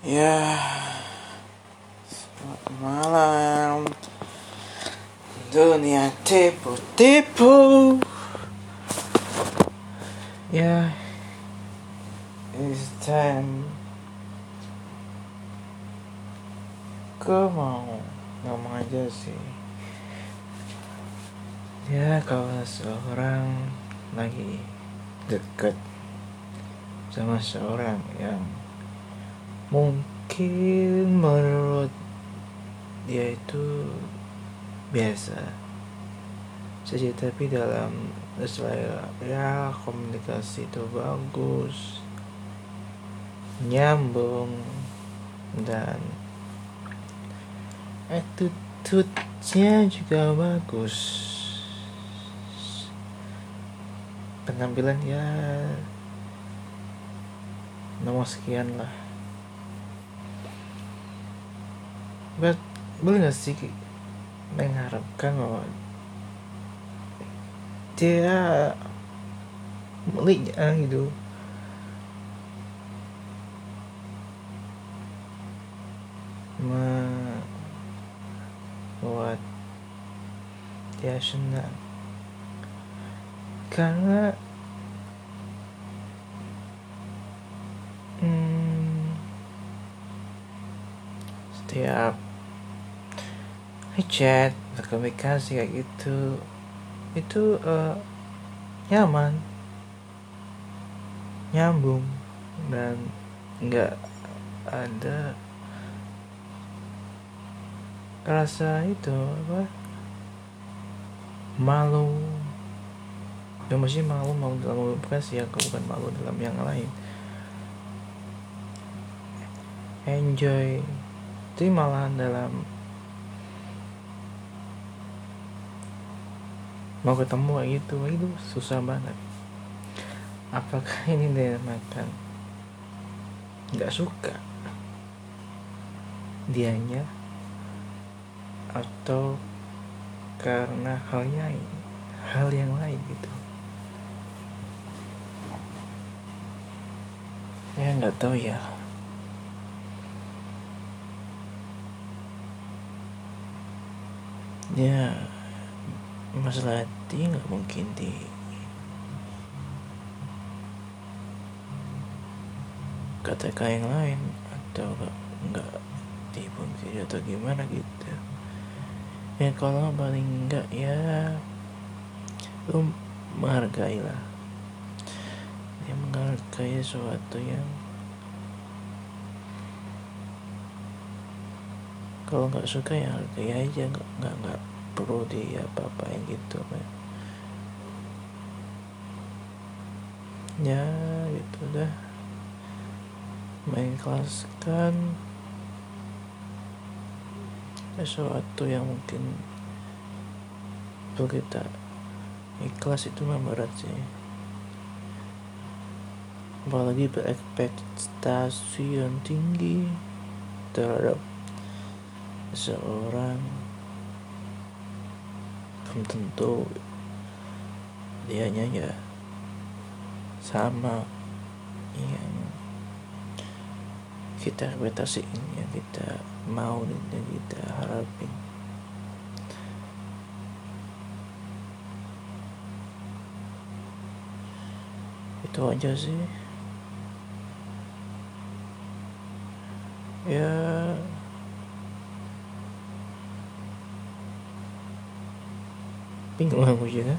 Ya, selamat malam. Dunia tipu-tipu. Ya, it's time. Gue mau ngomong aja sih. Ya, kalau seorang lagi deket sama seorang yang mungkin menurut dia itu biasa. Saja tapi dalam saya ya komunikasi itu bagus nyambung dan attitude-nya juga bagus. Penampilan ya nomor sekian lah But, boleh gak sih mengharapkan bahwa dia miliknya gitu? Membuat dia senang. Karena hmm, setiap chat berkomunikasi kayak gitu itu uh, nyaman. Nyambung dan nggak ada rasa itu apa malu. Ya masih malu malu dalam komunikasi ya bukan malu dalam yang lain. Enjoy. Itu malahan dalam mau ketemu gitu itu susah banget. Apakah ini dinamakan nggak suka. Dianya? Atau karena hal yang hal yang lain gitu. Ya nggak tahu ya. Ya masalah hati nggak mungkin di katakan yang lain atau nggak nggak dipungkiri atau gimana gitu. Ya kalau paling enggak ya lu menghargai lah ya menghargai sesuatu yang kalau nggak suka ya hargai aja nggak nggak nggak perlu di apa-apain gitu kan ya gitu dah. Mengikhlaskan sesuatu yang mungkin perlu kita ikhlas itu memang berat sih. Apalagi berekspektasi yang tinggi terhadap seorang belum tentu dianya ya sama yang kita ekspektasiin yang kita mau dan yang kita harapin. Itu aja sih. Ya bingung aku juga.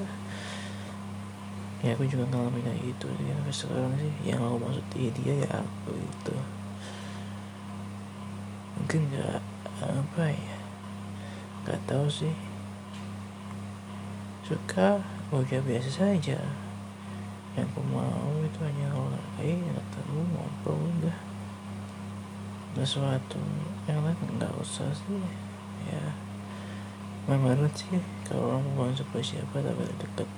Ya aku juga ngalamin kayak gitu ya sampai sekarang sih. Yang aku maksud dia, ya aku itu mungkin nggak apa ya nggak tahu sih. Suka udah biasa saja. Yang aku mau itu hanya nggak tahu ngobrol udah. Sesuatu yang lain nggak usah sih ya Main banget sih kalau orang bukan suka siapa tapi deket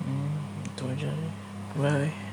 hmm, itu aja deh. Bye.